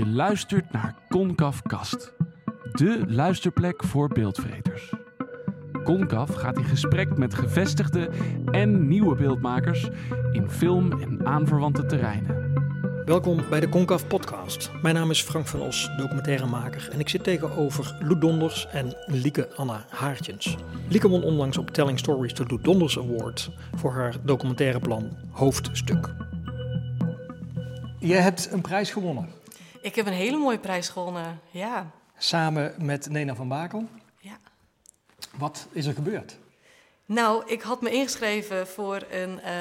Je luistert naar Concaf Kast, de luisterplek voor beeldvreters. Concaf gaat in gesprek met gevestigde en nieuwe beeldmakers in film en aanverwante terreinen. Welkom bij de Concaf Podcast. Mijn naam is Frank van Os, documentairemaker. En ik zit tegenover Loet Donders en Lieke Anna Haartjens. Lieke won onlangs op Telling Stories de Loet Donders Award voor haar documentaireplan Hoofdstuk. Je hebt een prijs gewonnen. Ik heb een hele mooie prijs gewonnen, ja. Samen met Nena van Bakel. ja. Wat is er gebeurd? Nou, ik had me ingeschreven voor een eh,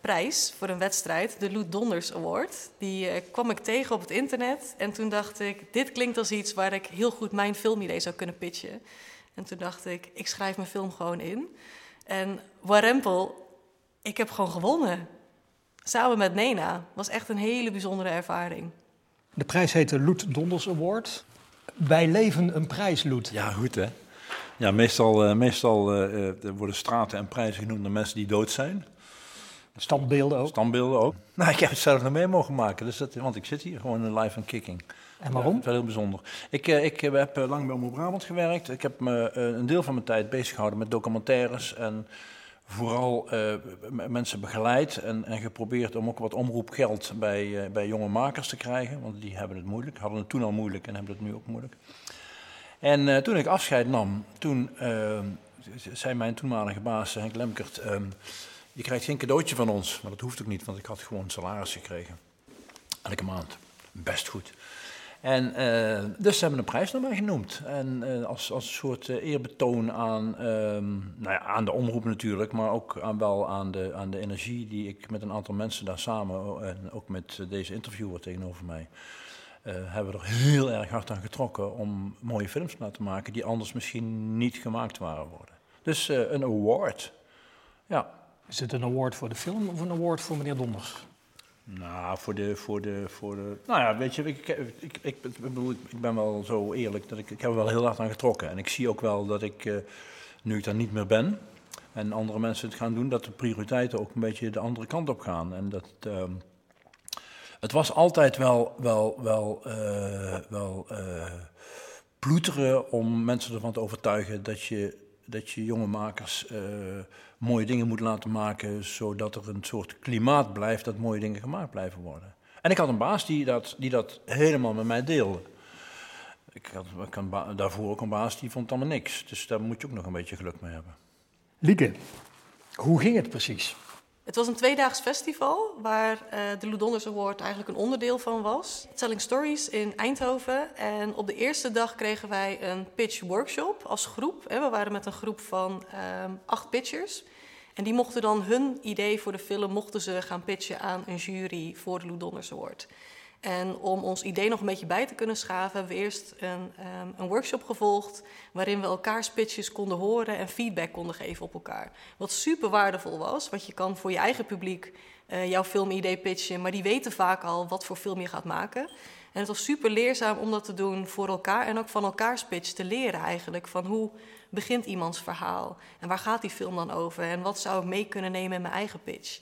prijs, voor een wedstrijd, de Loet Donders Award. Die eh, kwam ik tegen op het internet en toen dacht ik, dit klinkt als iets waar ik heel goed mijn filmidee zou kunnen pitchen. En toen dacht ik, ik schrijf mijn film gewoon in. En warempel, ik heb gewoon gewonnen. Samen met Nena. was echt een hele bijzondere ervaring. De prijs heet de Loet Donders Award. Wij leven een prijs, Loet. Ja, goed hè. Ja, meestal, eh, meestal eh, eh, worden straten en prijzen genoemd naar mensen die dood zijn. Standbeelden ook. Standbeelden ook. Nou, ik heb het zelf nog mee mogen maken, dus dat, want ik zit hier gewoon live en kicking. En waarom? Ja, dat is wel heel bijzonder. Ik, ik heb lang bij Omroep Brabant gewerkt. Ik heb me een deel van mijn tijd bezig gehouden met documentaires en vooral eh, mensen begeleid en, en geprobeerd om ook wat omroepgeld bij, eh, bij jonge makers te krijgen, want die hebben het moeilijk, hadden het toen al moeilijk en hebben het nu ook moeilijk. En eh, toen ik afscheid nam, toen zei mijn toenmalige baas Henk Lemkert, ehm, je krijgt geen cadeautje van ons, maar dat hoeft ook niet, want ik had gewoon salaris gekregen. Elke maand. Best goed. En eh, dus ze hebben een prijs naar mij genoemd. En eh, als, als een soort eh, eerbetoon aan, ehm, nou ja, aan de omroep natuurlijk, maar ook aan, wel aan de, aan de energie die ik met een aantal mensen daar samen, oh, en ook met deze interviewer tegenover mij, hebben we er heel erg hard aan getrokken om mooie films te laten maken die anders misschien niet gemaakt waren worden. Dus een award. Ja, Is het een award voor de film of een award voor meneer Donders? Nou, voor de, voor de, voor de... Nou ja, weet je, ik, ik, ik, ik, bedoel, ik ben wel zo eerlijk dat ik, ik heb er wel heel hard aan getrokken. En ik zie ook wel dat ik, eh, nu ik daar niet meer ben, en andere mensen het gaan doen, dat de prioriteiten ook een beetje de andere kant op gaan. En dat... ehm, het was altijd wel, wel, wel, eh, wel eh, ploeteren om mensen ervan te overtuigen dat je, dat je jonge makers eh, mooie dingen moet laten maken, zodat er een soort klimaat blijft dat mooie dingen gemaakt blijven worden. En ik had een baas die dat, die dat helemaal met mij deelde. Ik had, ik daarvoor ook een baas die vond allemaal niks. Dus daar moet je ook nog een beetje geluk mee hebben. Lieke, hoe ging het precies? Het was een tweedaags festival waar eh, de Lou Donders Award eigenlijk een onderdeel van was. Telling Stories in Eindhoven. En op de eerste dag kregen wij een pitch workshop als groep. We waren met een groep van ehm, acht pitchers. En die mochten dan hun idee voor de film mochten ze gaan pitchen aan een jury voor de Lou Donders Award. En om ons idee nog een beetje bij te kunnen schaven, hebben we eerst een, ehm, een workshop gevolgd. waarin we elkaars pitches konden horen en feedback konden geven op elkaar. Wat super waardevol was, want je kan voor je eigen publiek eh, jouw filmidee pitchen. maar die weten vaak al wat voor film je gaat maken. En het was super leerzaam om dat te doen voor elkaar en ook van elkaars pitch te leren eigenlijk. Van hoe begint iemands verhaal en waar gaat die film dan over en wat zou ik mee kunnen nemen in mijn eigen pitch.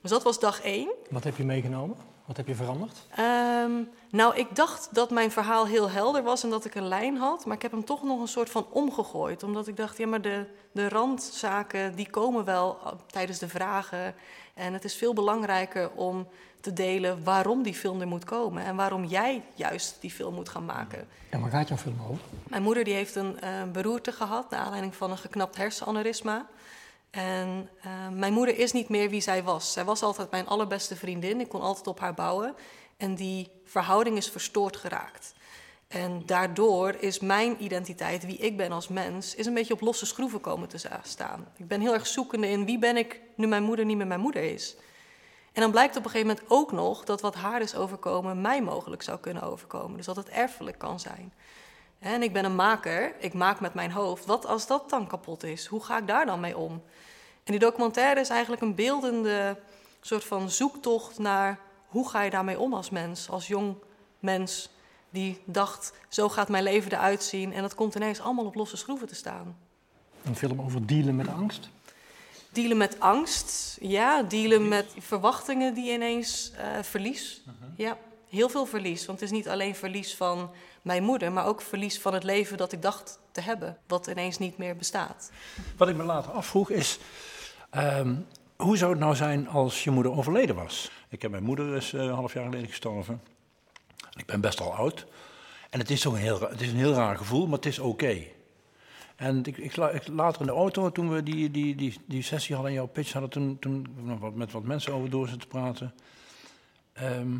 Dus dat was dag één. Wat heb je meegenomen? Wat heb je veranderd? Ehm, nou, ik dacht dat mijn verhaal heel helder was en dat ik een lijn had. Maar ik heb hem toch nog een soort van omgegooid. Omdat ik dacht, ja, maar de, de randzaken die komen wel uh, tijdens de vragen. En het is veel belangrijker om te delen waarom die film er moet komen. En waarom jij juist die film moet gaan maken. En waar gaat jouw film over? Mijn moeder die heeft een eh, beroerte gehad naar aanleiding van een geknapt hersenaneurysma. En eh, mijn moeder is niet meer wie zij was. Zij was altijd mijn allerbeste vriendin. Ik kon altijd op haar bouwen. En die verhouding is verstoord geraakt. En daardoor is mijn identiteit, wie ik ben als mens, is een beetje op losse schroeven komen te staan. Ik ben heel erg zoekende in wie ben ik nu mijn moeder niet meer mijn moeder is. En dan blijkt op een gegeven moment ook nog dat wat haar is overkomen, mij mogelijk zou kunnen overkomen. Dus dat het erfelijk kan zijn. En ik ben een maker, ik maak met mijn hoofd. Wat als dat dan kapot is? Hoe ga ik daar dan mee om? En die documentaire is eigenlijk een beeldende soort van zoektocht naar hoe ga je daarmee om als mens, als jong mens die dacht, zo gaat mijn leven eruit zien. En dat komt ineens allemaal op losse schroeven te staan. Een film over dealen met angst? Dealen met angst, ja. Dealen met verwachtingen die ineens eh, verlies. Ja. heel veel verlies. Want het is niet alleen verlies van mijn moeder, maar ook verlies van het leven dat ik dacht te hebben, wat ineens niet meer bestaat. Wat ik me later afvroeg is, ehm, hoe zou het nou zijn als je moeder overleden was? Ik heb mijn moeder is uh, een half jaar geleden gestorven. Ik ben best al oud. En het is, zo een, heel, het is een heel raar gevoel, maar het is oké. En ik, ik, later in de auto, toen we die, die, die, die sessie hadden in jouw pitch, hadden toen, toen nog wat, met wat mensen over door zitten praten. Ehm,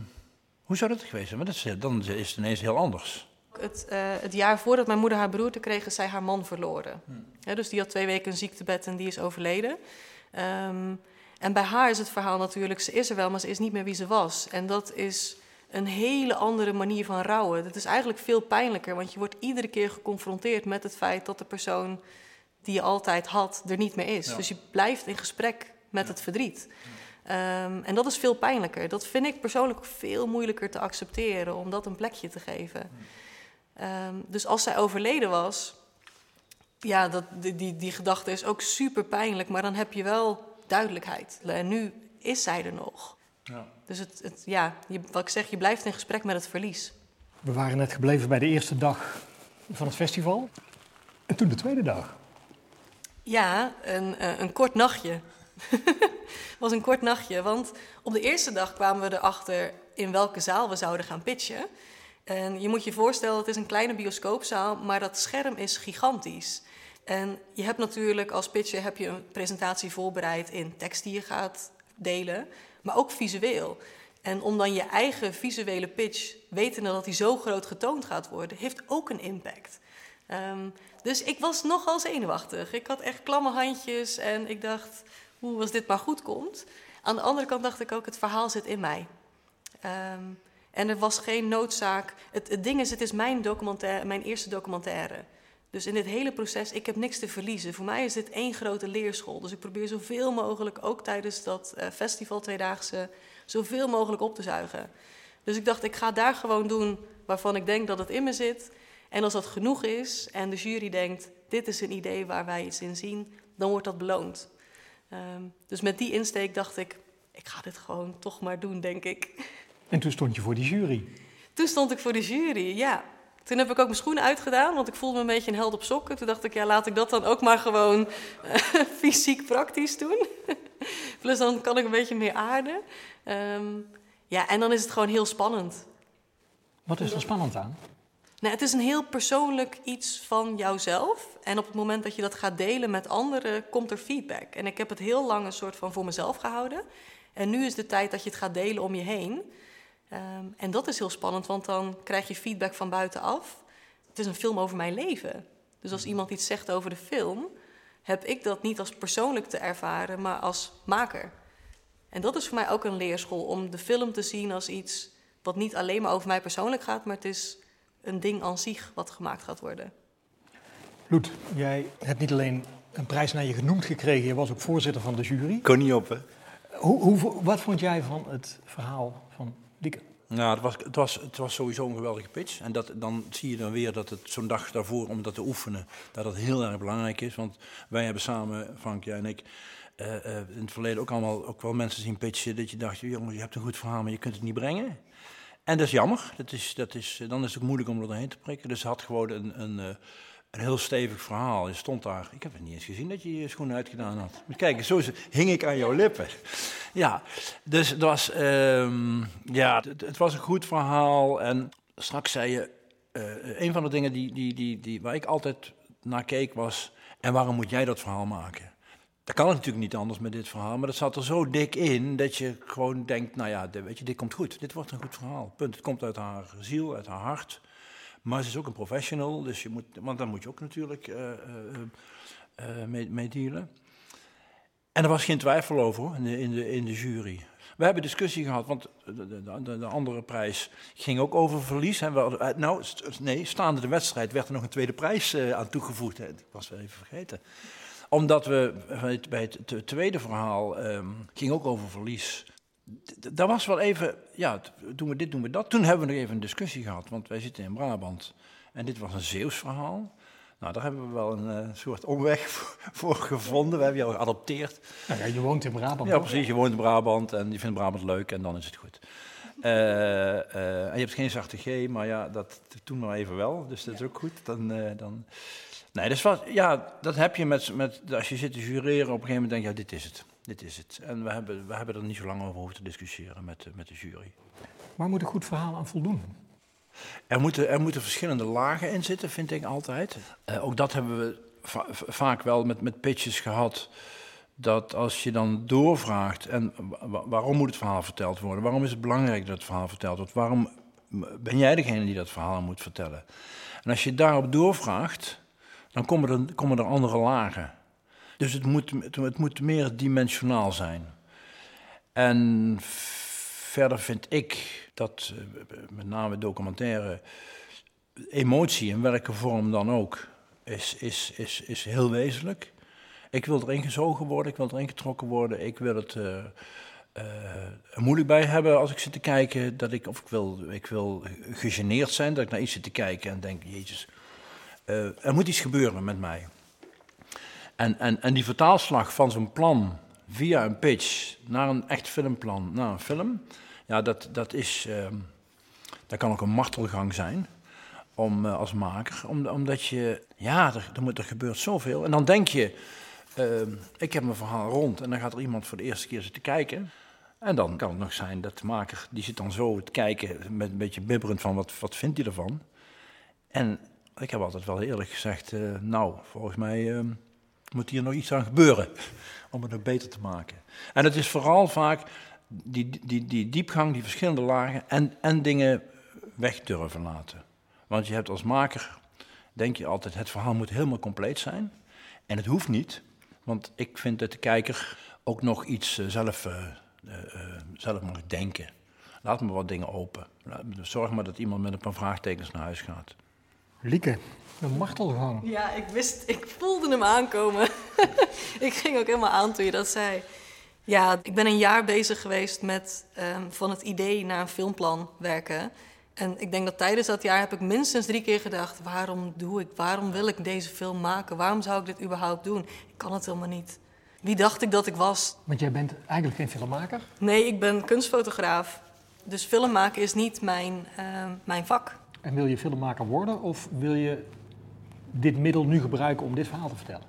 hoe zou dat geweest zijn? Maar dan is het ineens heel anders. Het, uh, het, jaar voordat mijn moeder haar beroerte kreeg, is zij haar man verloren. Hmm. dus die had twee weken een ziektebed en die is overleden. Um, en bij haar is het verhaal natuurlijk, ze is er wel, maar ze is niet meer wie ze was. En dat is een hele andere manier van rouwen. Dat is eigenlijk veel pijnlijker, want je wordt iedere keer geconfronteerd met het feit dat de persoon die je altijd had er niet meer is. Dus je blijft in gesprek met het verdriet. Um, en dat is veel pijnlijker. Dat vind ik persoonlijk veel moeilijker te accepteren om dat een plekje te geven. Um, dus als zij overleden was, ja, dat, die, die, die gedachte is ook super pijnlijk, maar dan heb je wel duidelijkheid. En nu is zij er nog. Ja. Dus het, het, ja, je, wat ik zeg, je blijft in gesprek met het verlies. We waren net gebleven bij de eerste dag van het festival. En toen de tweede dag. Ja, een, eh, een kort nachtje. was een kort nachtje, want op de eerste dag kwamen we erachter in welke zaal we zouden gaan pitchen. En je moet je voorstellen, het is een kleine bioscoopzaal, maar dat scherm is gigantisch. En je hebt natuurlijk als pitcher heb je een presentatie voorbereid in tekst die je gaat delen, maar ook visueel. En om dan je eigen visuele pitch, wetende dat die zo groot getoond gaat worden, heeft ook een impact. Um, dus ik was nogal zenuwachtig. Ik had echt klamme handjes en ik dacht, hoe als dit maar goed komt. Aan de andere kant dacht ik ook, het verhaal zit in mij. Um, en er was geen noodzaak. Het, ding is, het is mijn, documentaire, mijn eerste documentaire. Dus in dit hele proces, ik heb niks te verliezen. Voor mij is dit één grote leerschool. Dus ik probeer zoveel mogelijk, ook tijdens dat uh, festival tweedaagse, zoveel mogelijk op te zuigen. Dus ik dacht, ik ga daar gewoon doen waarvan ik denk dat het in me zit. En als dat genoeg is en de jury denkt, dit is een idee waar wij iets in zien, dan wordt dat beloond. Um, dus met die insteek dacht ik, ik ga dit gewoon toch maar doen, denk ik. En toen stond je voor die jury? Toen stond ik voor de jury, ja. Toen heb ik ook mijn schoenen uitgedaan, want ik voelde me een beetje een held op sokken. Toen dacht ik, ja, laat ik dat dan ook maar gewoon uh, fysiek praktisch doen. Plus dan kan ik een beetje meer aarden. Um, ja, en dan is het gewoon heel spannend. Wat is er spannend aan? Nou, het is een heel persoonlijk iets van jouzelf. En op het moment dat je dat gaat delen met anderen, komt er feedback. En ik heb het heel lang een soort van voor mezelf gehouden. En nu is de tijd dat je het gaat delen om je heen. Um, en dat is heel spannend, want dan krijg je feedback van buitenaf. Het is een film over mijn leven. Dus als iemand iets zegt over de film, heb ik dat niet als persoonlijk te ervaren, maar als maker. En dat is voor mij ook een leerschool om de film te zien als iets wat niet alleen maar over mij persoonlijk gaat, maar het is een ding aan zich wat gemaakt gaat worden. Loet, jij hebt niet alleen een prijs naar je genoemd gekregen, je was ook voorzitter van de jury. Kon niet op, hè? Hoe, hoe, wat vond jij van het verhaal Nou, het was, het, was, het was sowieso een geweldige pitch. En dat, dan zie je dan weer dat het zo'n dag daarvoor, om dat te oefenen, dat dat heel erg belangrijk is. Want wij hebben samen, Frank, jij en ik, uh, uh, in het verleden ook allemaal ook wel mensen zien pitchen dat je dacht, jongens, je hebt een goed verhaal, maar je kunt het niet brengen. En dat is jammer. Dat is, dat is, dan is het ook moeilijk om er doorheen te prikken. Dus had gewoon een, een, eh, een heel stevig verhaal. Je stond daar. Ik heb het niet eens gezien dat je je schoenen uitgedaan had. Maar kijk, zo hing ik aan jouw lippen. Ja, dus het was, um, ja, het, was een goed verhaal. En straks zei je, uh, een van de dingen die, die, die, die, waar ik altijd naar keek was, en waarom moet jij dat verhaal maken? Dat kan het natuurlijk niet anders met dit verhaal, maar dat zat er zo dik in dat je gewoon denkt, nou ja, weet je, dit komt goed. Dit wordt een goed verhaal. Punt. Het komt uit haar ziel, uit haar hart. Maar ze is ook een professional, dus je moet, want daar moet je ook natuurlijk uh, mee, dealen. En er was geen twijfel over in, de, in, de, in de jury. We hebben discussie gehad, want de, de, de andere prijs ging ook over verlies. En we, nou, nee, staande de wedstrijd werd er nog een tweede prijs aan toegevoegd. Dat was wel even vergeten omdat we bij het tweede verhaal um, ging ook over verlies. Daar was wel even, ja, doen we dit, doen we dat. Toen hebben we nog even een discussie gehad, want wij zitten in Brabant. En dit was een Zeeuws verhaal. Nou, daar hebben we wel een uh, soort omweg voor gevonden. We hebben jou geadopteerd. Nou ja, je woont in Brabant. Ja, precies. Je woont in Brabant en je vindt Brabant leuk en dan is het goed. Eh, eh, en je hebt geen zachte G, maar ja, dat doen we even wel. Dus dat is ook goed. Dan, eh, dan... Nee, dus wat, ja, dat heb je met, met, als je zit te jureren, op een gegeven moment denk je, ja, dit is het. Dit is het. En we hebben, we hebben er niet zo lang over hoeven te discussiëren met, de- met de jury. Waar moet een goed verhaal aan voldoen? Er moeten, er moeten verschillende lagen in zitten, vind ik altijd. Eh, ook dat hebben we va- va- vaak wel met, met pitches gehad. Dat als je dan doorvraagt, en wa- waarom moet het verhaal verteld worden? Waarom is het belangrijk dat het verhaal verteld wordt? Waarom ben jij degene die dat verhaal moet vertellen? En als je daarop doorvraagt, dan komen er, komen er andere lagen. Dus het moet, het, moet meer dimensionaal zijn. En verder vind ik dat eh, met name documentaire emotie in welke vorm dan ook is, is, is, is heel wezenlijk. Ik wil erin gezogen worden, ik wil erin getrokken worden, ik wil het eh, eh, moeilijk bij hebben als ik zit te kijken. Dat ik, of ik wil, ik wil gegeneerd zijn, dat ik naar iets zit te kijken en denk, jezus, er moet iets gebeuren met mij. En, en, en die vertaalslag van zo'n plan via een pitch naar een echt filmplan, naar een film, ja, dat, dat is, ehm, dat kan ook een martelgang zijn om, eh, als maker, om, omdat je, ja, er, moet, er gebeurt zoveel. En dan denk je, ehm, ik heb mijn verhaal rond en dan gaat er iemand voor de eerste keer zitten kijken. En dan kan het nog zijn dat de maker, die zit dan zo te kijken met een beetje bibberend van wat, wat vindt hij ervan. En ik heb altijd wel eerlijk gezegd, eh, nou, volgens mij ehm, moet hier nog iets aan gebeuren om het nog beter te maken. En het is vooral vaak die, die, die diepgang, die verschillende lagen en, en dingen weg durven laten. Want je hebt als maker, denk je altijd, het verhaal moet helemaal compleet zijn. En het hoeft niet, want ik vind dat de kijker ook nog iets eh, zelf, eh, zelf mag denken. Laat me wat dingen open. Zorg maar dat iemand met een paar vraagtekens naar huis gaat. Lieke, een martelgang. Ja, ik wist, ik voelde hem aankomen. ik ging ook helemaal aan toen je dat zei. Ja, ik ben een jaar bezig geweest met ehm, van het idee naar een filmplan werken. En ik denk dat tijdens dat jaar heb ik minstens drie keer gedacht: waarom doe ik, waarom wil ik deze film maken? Waarom zou ik dit überhaupt doen? Ik kan het helemaal niet. Wie dacht ik dat ik was? Want jij bent eigenlijk geen filmmaker. Nee, ik ben kunstfotograaf. Dus film maken is niet mijn, ehm, mijn vak. En wil je filmmaker worden of wil je dit middel nu gebruiken om dit verhaal te vertellen?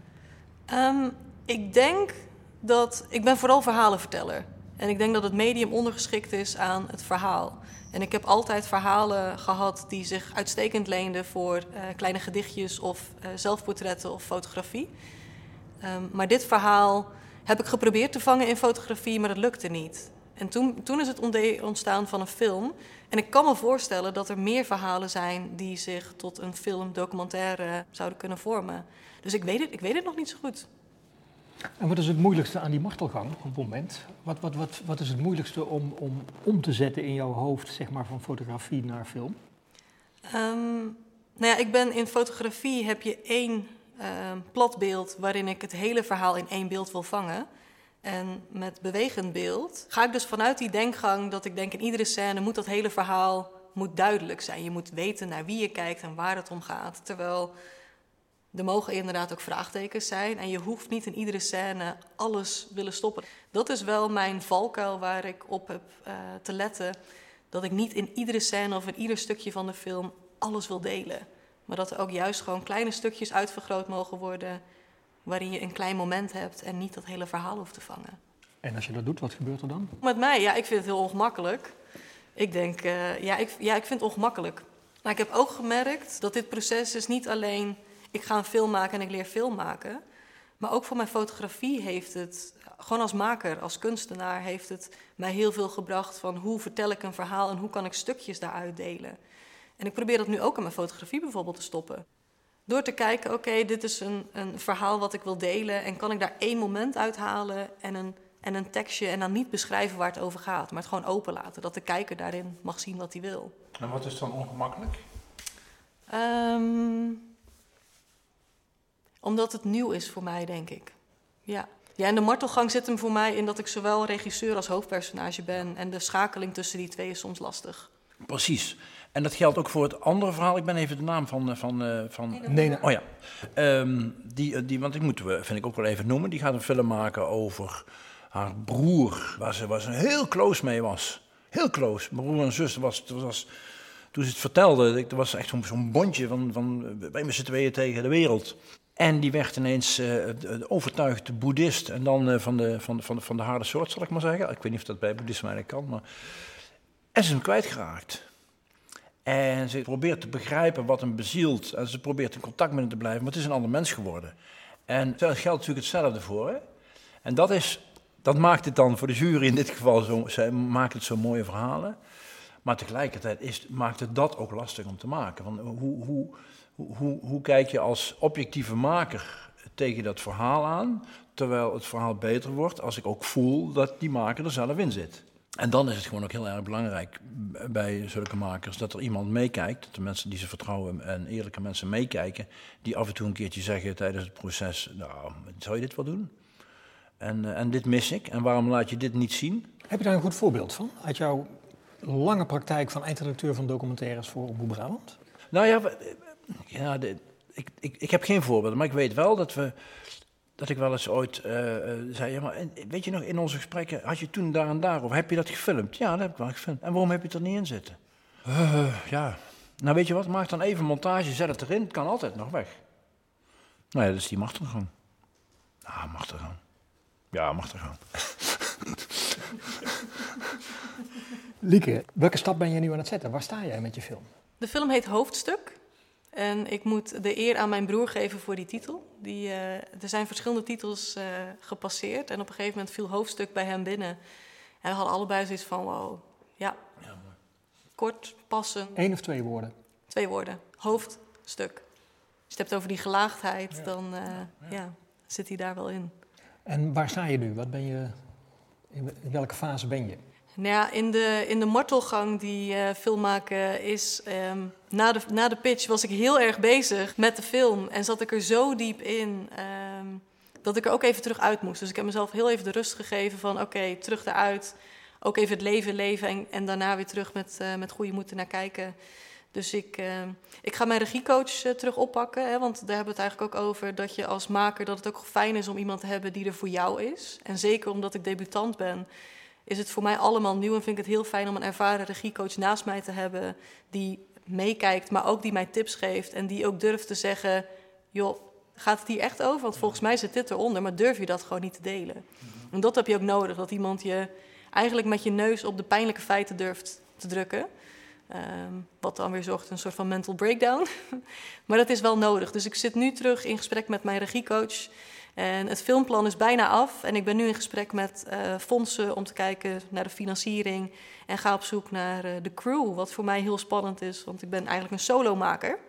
Ehm, ik denk dat. Ik ben vooral verhalenverteller. En ik denk dat het medium ondergeschikt is aan het verhaal. En ik heb altijd verhalen gehad die zich uitstekend leenden voor eh, kleine gedichtjes of eh, zelfportretten of fotografie. Ehm, maar dit verhaal heb ik geprobeerd te vangen in fotografie, maar dat lukte niet. En toen, toen is het ontstaan van een film. En ik kan me voorstellen dat er meer verhalen zijn die zich tot een film, documentaire zouden kunnen vormen. Dus ik weet het, ik weet het nog niet zo goed. En wat is het moeilijkste aan die martelgang op het moment? Wat, wat, wat, wat is het moeilijkste om, om om te zetten in jouw hoofd, zeg maar, van fotografie naar film? Ehm, nou ja, ik ben in fotografie heb je één ehm, plat beeld waarin ik het hele verhaal in één beeld wil vangen. En met bewegend beeld ga ik dus vanuit die denkgang dat ik denk in iedere scène moet dat hele verhaal moet duidelijk zijn. Je moet weten naar wie je kijkt en waar het om gaat. Terwijl er mogen inderdaad ook vraagtekens zijn en je hoeft niet in iedere scène alles willen stoppen. Dat is wel mijn valkuil waar ik op heb eh, te letten. Dat ik niet in iedere scène of in ieder stukje van de film alles wil delen. Maar dat er ook juist gewoon kleine stukjes uitvergroot mogen worden. Waarin je een klein moment hebt en niet dat hele verhaal hoeft te vangen. En als je dat doet, wat gebeurt er dan? Met mij, ja, ik vind het heel ongemakkelijk. Ik denk, eh, ja, ik, ja, ik vind het ongemakkelijk. Maar ik heb ook gemerkt dat dit proces is niet alleen... ik ga een film maken en ik leer film maken. Maar ook voor mijn fotografie heeft het, gewoon als maker, als kunstenaar... heeft het mij heel veel gebracht van hoe vertel ik een verhaal... en hoe kan ik stukjes daaruit delen. En ik probeer dat nu ook in mijn fotografie bijvoorbeeld te stoppen. Door te kijken, oké, dit is een, een verhaal wat ik wil delen... en kan ik daar één moment uithalen en een en een tekstje en dan niet beschrijven waar het over gaat, maar het gewoon open laten. Dat de kijker daarin mag zien wat hij wil. En wat is dan ongemakkelijk? Ehm, omdat het nieuw is voor mij, denk ik. Ja. ja, en de martelgang zit hem voor mij in dat ik zowel regisseur als hoofdpersonage ben. En de schakeling tussen die twee is soms lastig. Precies. En dat geldt ook voor het andere verhaal. Ik ben even de naam van... eh, van, eh, van Nee, nee. Oh ja. Ehm, die, eh, die, want die moeten we, vind ik ook wel even noemen. Die gaat een film maken over haar broer, waar ze, waar ze heel close mee was. Heel close. Mijn broer en zus was, was toen ze het vertelde, ik, was echt zo'n bondje van, van wij met z'n tweeën tegen de wereld. En die werd ineens uh, overtuigd boeddhist en dan uh, van, de, van, van, van de harde soort, zal ik maar zeggen. Ik weet niet of dat bij boeddhisme eigenlijk kan, maar... En ze is hem kwijtgeraakt. En ze probeert te begrijpen wat hem bezielt. En ze probeert in contact met hem te blijven, maar het is een ander mens geworden. En daar geldt natuurlijk hetzelfde voor. Hè? En dat, is, dat maakt het dan voor de jury in dit geval zo, zij maakt het zo mooie verhalen. Maar tegelijkertijd is, maakt het dat ook lastig om te maken. Van hoe, hoe, hoe, hoe kijk je als objectieve maker tegen dat verhaal aan, terwijl het verhaal beter wordt als ik ook voel dat die maker er zelf in zit. En dan is het gewoon ook heel erg belangrijk bij zulke makers dat er iemand meekijkt, dat de mensen die ze vertrouwen en eerlijke mensen meekijken, die af en toe een keertje zeggen tijdens het proces, nou, zou je dit wel doen? En, eh, en dit mis ik, en waarom laat je dit niet zien? Heb je daar een goed voorbeeld van, uit jouw lange praktijk van eindredacteur van documentaires voor Omroep Brabant? Nou ja, ja ik, ik, ik heb geen voorbeelden, maar ik weet wel dat we dat ik wel eens ooit uh, zei, ja, maar weet je nog, in onze gesprekken had je toen daar en daar, of heb je dat gefilmd? Ja, dat heb ik wel gefilmd. En waarom heb je het er niet in zitten? Uh, ja, nou weet je wat, maak dan even montage, zet het erin, het kan altijd nog weg. Nou ja, dat is die machtergang. Ah, machtergang. Ja, machtergang. Lieke, welke stap ben je nu aan het zetten? Waar sta jij met je film? De film heet Hoofdstuk. En ik moet de eer aan mijn broer geven voor die titel. Die, uh, er zijn verschillende titels uh, gepasseerd. En op een gegeven moment viel hoofdstuk bij hem binnen. En we hadden allebei zoiets van: wow, ja. ja Kort, passen. Eén of twee woorden? Twee woorden. Hoofdstuk. Als je het hebt over die gelaagdheid, ja. dan uh, ja. ja. zit hij daar wel in. En waar sta je nu? Wat ben je, in welke fase ben je? Nou ja, in de, in de martelgang die uh, film maken is... Um, na, de, na de pitch was ik heel erg bezig met de film. En zat ik er zo diep in um, dat ik er ook even terug uit moest. Dus ik heb mezelf heel even de rust gegeven van... oké, terug eruit. Ook even het leven leven en, en daarna weer terug met, uh, met goede moed naar kijken. Dus ik, uh, ik ga mijn regiecoach uh, terug oppakken. Hè, want daar hebben we het eigenlijk ook over dat je als maker... dat het ook fijn is om iemand te hebben die er voor jou is. En zeker omdat ik debutant ben is het voor mij allemaal nieuw en vind ik het heel fijn om een ervaren regiecoach naast mij te hebben die meekijkt, maar ook die mij tips geeft en die ook durft te zeggen, joh, gaat het hier echt over? Want volgens mij zit dit eronder, maar durf je dat gewoon niet te delen? Mhm. En dat heb je ook nodig, dat iemand je eigenlijk met je neus op de pijnlijke feiten durft te drukken. Um, wat dan weer zorgt voor een soort van mental breakdown. maar dat is wel nodig. Dus ik zit nu terug in gesprek met mijn regiecoach. En het filmplan is bijna af en ik ben nu in gesprek met uh, fondsen om te kijken naar de financiering en ga op zoek naar uh, de crew, wat voor mij heel spannend is, want ik ben eigenlijk een solomaker.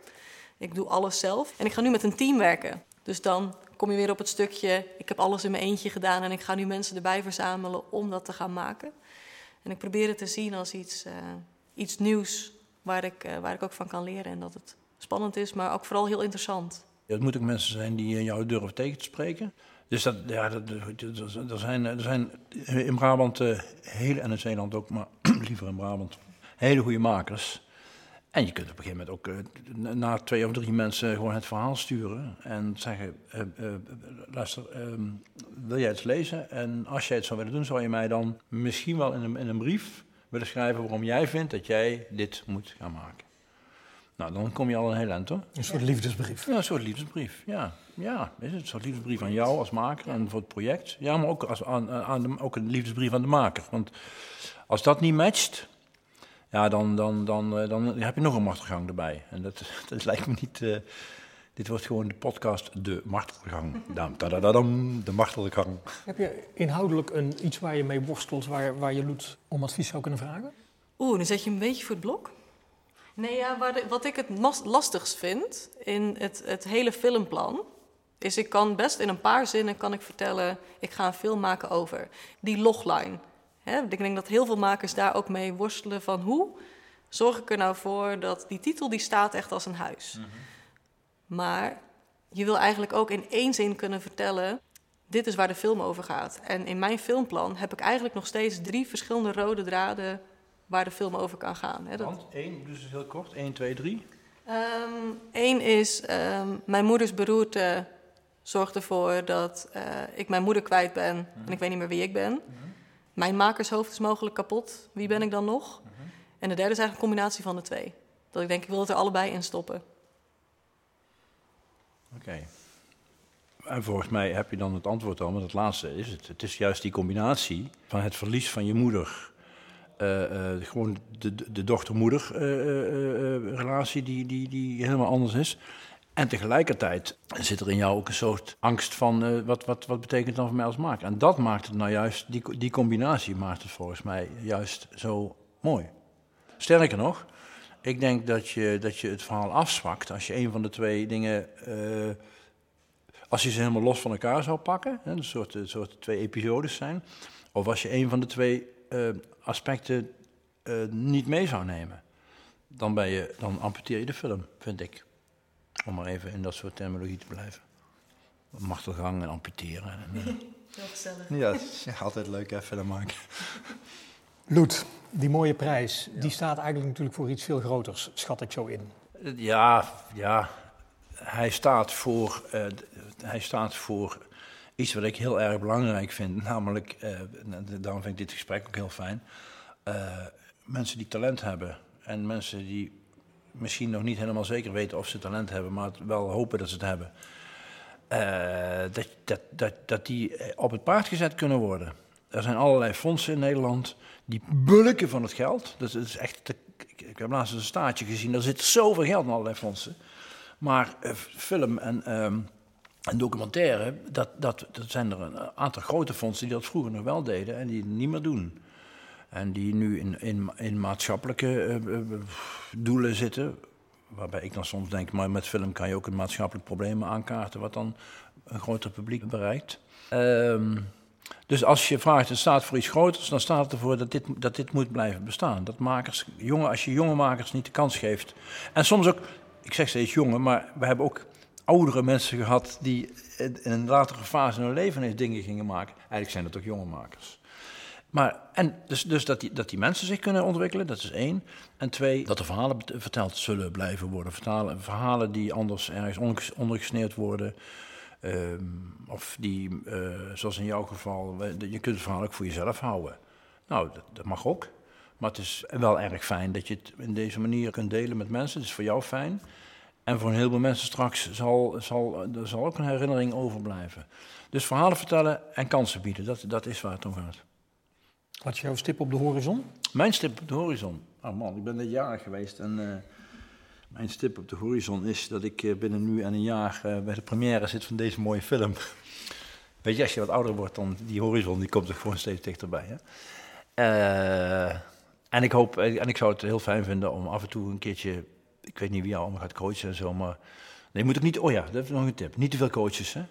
Ik doe alles zelf en ik ga nu met een team werken. Dus dan kom je weer op het stukje, ik heb alles in mijn eentje gedaan en ik ga nu mensen erbij verzamelen om dat te gaan maken. En ik probeer het te zien als iets, uh, iets nieuws waar ik, waar ik ook van kan leren en dat het spannend is, maar ook vooral heel interessant. Het moeten ook mensen zijn die jou durven tegen te spreken. Dus dat, ja, dat, er, zijn, er zijn in Brabant, uh, heel, en in Zeeland ook, maar liever in Brabant, hele goede makers. En je kunt op een gegeven moment ook na twee of drie mensen gewoon het verhaal sturen en zeggen: luister, ehm, wil jij het lezen? En als jij het zou willen doen, zou je mij dan misschien wel in een, in een brief willen schrijven waarom jij vindt dat jij dit moet gaan maken. Nou, dan kom je al een heel eind hoor. Een soort liefdesbrief. Ja, een soort liefdesbrief. Ja, ja is het? een soort liefdesbrief aan jou als maker en voor het project. Ja, maar ook, als, aan, aan de, ook een liefdesbrief aan de maker. Want als dat niet matcht, ja, dan, dan, dan, dan, dan heb je nog een martelgang erbij. En dat, dat lijkt me niet... Uh, dit wordt gewoon de podcast De Martelgang. Dam, de Martelgang. Heb je inhoudelijk een, iets waar je mee worstelt, waar, waar je Loet om advies zou kunnen vragen? Oeh, dan zet je een beetje voor het blok. Nee, ja, waar wat ik het lastigst vind in het, het hele filmplan, is ik kan best in een paar zinnen kan ik vertellen, ik ga een film maken over die logline. Hè, ik denk dat heel veel makers daar ook mee worstelen van hoe zorg ik er nou voor dat die titel die staat echt als een huis. Mm -hmm. Maar je wil eigenlijk ook in één zin kunnen vertellen, dit is waar de film over gaat. En in mijn filmplan heb ik eigenlijk nog steeds drie verschillende rode draden waar de film over kan gaan. Hè. Dat... Want één, dus heel kort, 1, 2, 3. Eén is, um, mijn moeders beroerte zorgt ervoor dat uh, ik mijn moeder kwijt ben -hmm. en ik weet niet meer wie ik ben. -hmm. mijn makershoofd is mogelijk kapot. Wie ben ik dan nog? En de derde is eigenlijk een combinatie van de twee. Dat ik denk, ik wil het er allebei in stoppen. Oké. En volgens mij heb je dan het antwoord al, maar het laatste is het. Het is juist die combinatie van het verlies van je moeder. Eh, eh, gewoon de, de, de dochter-moeder eh, die, die, die helemaal anders is. En tegelijkertijd zit er in jou ook een soort angst van wat, wat, wat betekent dan voor mij als maker. En dat maakt het nou juist, die, die combinatie maakt het volgens mij juist zo mooi. Sterker nog, ik denk dat je, dat je het verhaal afzwakt als je een van de twee dingen, als je ze helemaal los van elkaar zou pakken, hè, een soort, een soort twee episodes zijn, of als je een van de twee aspecten eh, niet mee zou nemen, dan, ben je, dan amputeer je de film, vind ik. Om maar even in dat soort terminologie te blijven. Machtelgang en amputeren. En, eh, Heel gezellig. ja, het is altijd leuk hè, film maken. Loet, die mooie prijs, die staat eigenlijk natuurlijk voor iets veel groters, schat ik zo in. Ja, ja. Hij staat voor, eh, hij staat voor iets wat ik heel erg belangrijk vind. Namelijk, eh, en daarom vind ik dit gesprek ook heel fijn. eh, mensen die talent hebben. En mensen die misschien nog niet helemaal zeker weten of ze talent hebben, maar wel hopen dat ze het hebben. Eh, dat, dat, dat, dat die op het paard gezet kunnen worden. Er zijn allerlei fondsen in Nederland die bulken van het geld. Dat is echt ik, heb laatst een staartje gezien, daar zit zoveel geld in allerlei fondsen. Maar film en, en documentaire, dat, dat, dat zijn er een aantal grote fondsen die dat vroeger nog wel deden en die het niet meer doen. En die nu in, in, in maatschappelijke eh, eh, doelen zitten. Waarbij ik dan soms denk, maar met film kan je ook een maatschappelijk probleem aankaarten, wat dan een groter publiek bereikt. Ehm, dus als je vraagt, het staat voor iets groters, dan staat het ervoor dat dit, dat dit moet blijven bestaan. Dat makers, jonge, als je jonge makers niet de kans geeft. En soms ook, ik zeg steeds jonge, maar we hebben ook oudere mensen gehad die in een latere fase in hun leven ineens dingen gingen maken. Eigenlijk zijn het ook jonge makers. Maar, en dus, dus dat, die, dat die mensen zich kunnen ontwikkelen, dat is één. En twee, dat er verhalen verteld zullen blijven worden. Vertalen, verhalen die anders ergens onderges- ondergesneeuwd worden. Ehm, of die, eh, zoals in jouw geval, je kunt het verhaal ook voor jezelf houden. Nou, dat, dat mag ook. Maar het is wel erg fijn dat je het in deze manier kunt delen met mensen. Het is voor jou fijn. En voor een heleboel mensen straks zal, zal, er zal ook een herinnering overblijven. Dus verhalen vertellen en kansen bieden, dat, dat is waar het om gaat. Wat is jouw stip op de horizon? Mijn stip op de horizon. Oh man, ik ben net jarig geweest en eh, mijn stip op de horizon is dat ik eh, binnen nu en een jaar eh, bij de première zit van deze mooie film. Weet je, als je wat ouder wordt, dan die horizon die komt er gewoon steeds dichterbij. Hè? Eh, en ik hoop, en ik zou het heel fijn vinden om af en toe een keertje, ik weet niet wie jou allemaal gaat coachen en zo, maar nee, je moet ook niet, oh ja, dat is nog een tip, niet te veel coaches, hè?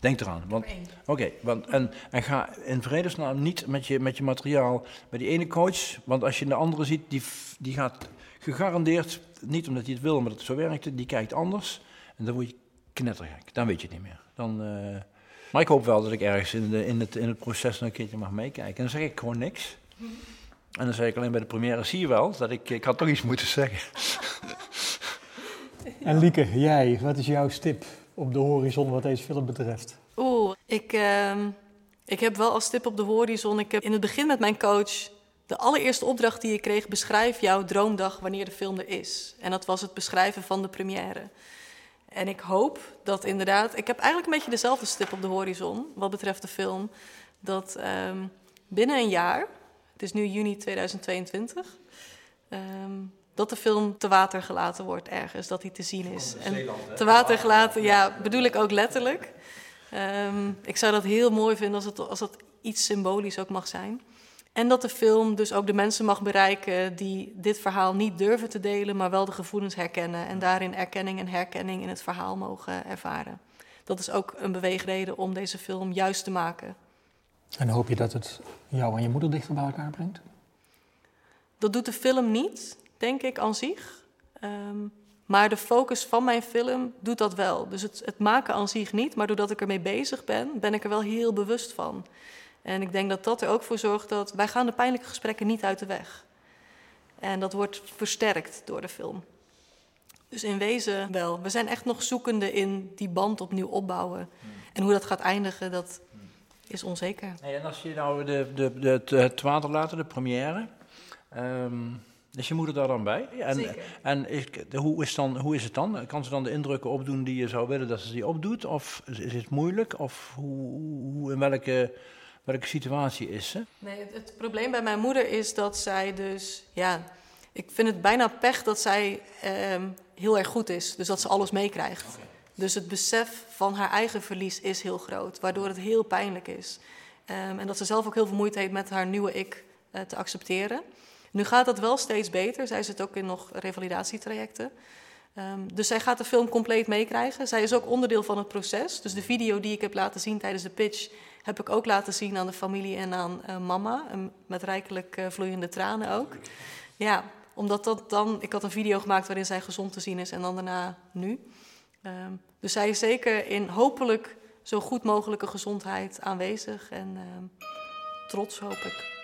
Denk eraan, want. Oké, want en, en ga in vredesnaam niet met je, met je materiaal bij die ene coach. Want als je de andere ziet, die, die gaat gegarandeerd, niet omdat hij het wil, maar dat het zo werkt, die kijkt anders. En dan word je knettergek. Dan weet je het niet meer. Dan, eh, maar ik hoop wel dat ik ergens in, de, in, het, in het proces nog een keertje mag meekijken. En dan zeg ik gewoon niks. En dan zeg ik alleen bij de première, zie je wel, dat ik, ik had toch iets moeten zeggen. En Lieke, jij, wat is jouw stip op de horizon wat deze film betreft? Oeh, ik, ehm, ik heb wel als tip op de horizon. Ik heb in het begin met mijn coach de allereerste opdracht die ik kreeg: beschrijf jouw droomdag wanneer de film er is. En dat was het beschrijven van de première. En ik hoop dat inderdaad. Ik heb eigenlijk een beetje dezelfde stip op de horizon wat betreft de film. Dat ehm, binnen een jaar, het is nu juni 2022, ehm, dat de film te water gelaten wordt ergens, dat hij te zien is. En te water gelaten, ja, bedoel ik ook letterlijk. Ehm, ik zou dat heel mooi vinden als het, als het iets symbolisch ook mag zijn. En dat de film dus ook de mensen mag bereiken die dit verhaal niet durven te delen, maar wel de gevoelens herkennen en daarin erkenning en herkenning in het verhaal mogen ervaren. Dat is ook een beweegreden om deze film juist te maken. En hoop je dat het jou en je moeder dichter bij elkaar brengt? Dat doet de film niet, denk ik, aan zich. Ehm, maar de focus van mijn film doet dat wel. Dus het, het maken aan zich niet, maar doordat ik ermee bezig ben, ben ik er wel heel bewust van. En ik denk dat dat er ook voor zorgt dat wij gaan de pijnlijke gesprekken niet uit de weg. En dat wordt versterkt door de film. Dus in wezen wel. We zijn echt nog zoekende in die band opnieuw opbouwen. En hoe dat gaat eindigen, dat, is onzeker. Hey, en als je nou de, de, de, het, waterlaten, de première, ehm, is je moeder daar dan bij? En, Zeker. En is, hoe, is dan, hoe is het dan? Kan ze dan de indrukken opdoen die je zou willen dat ze die opdoet? Of is, het moeilijk? Of hoe, hoe, in welke, welke situatie is ze? Nee, het, het probleem bij mijn moeder is dat zij dus, ja, ik vind het bijna pech dat zij ehm, heel erg goed is. Dus dat ze alles meekrijgt. Dus het besef van haar eigen verlies is heel groot, waardoor het heel pijnlijk is. Ehm, en dat ze zelf ook heel veel moeite heeft met haar nieuwe ik eh, te accepteren. Nu gaat dat wel steeds beter. Zij zit ook in nog revalidatietrajecten. Ehm, dus zij gaat de film compleet meekrijgen. Zij is ook onderdeel van het proces. Dus de video die ik heb laten zien tijdens de pitch heb ik ook laten zien aan de familie en aan eh, mama. Met rijkelijk eh, vloeiende tranen ook. Ja, omdat dat dan. Ik had een video gemaakt waarin zij gezond te zien is en dan daarna nu. Ehm, dus zij is zeker in hopelijk zo goed mogelijke gezondheid aanwezig en ehm, trots, hoop ik.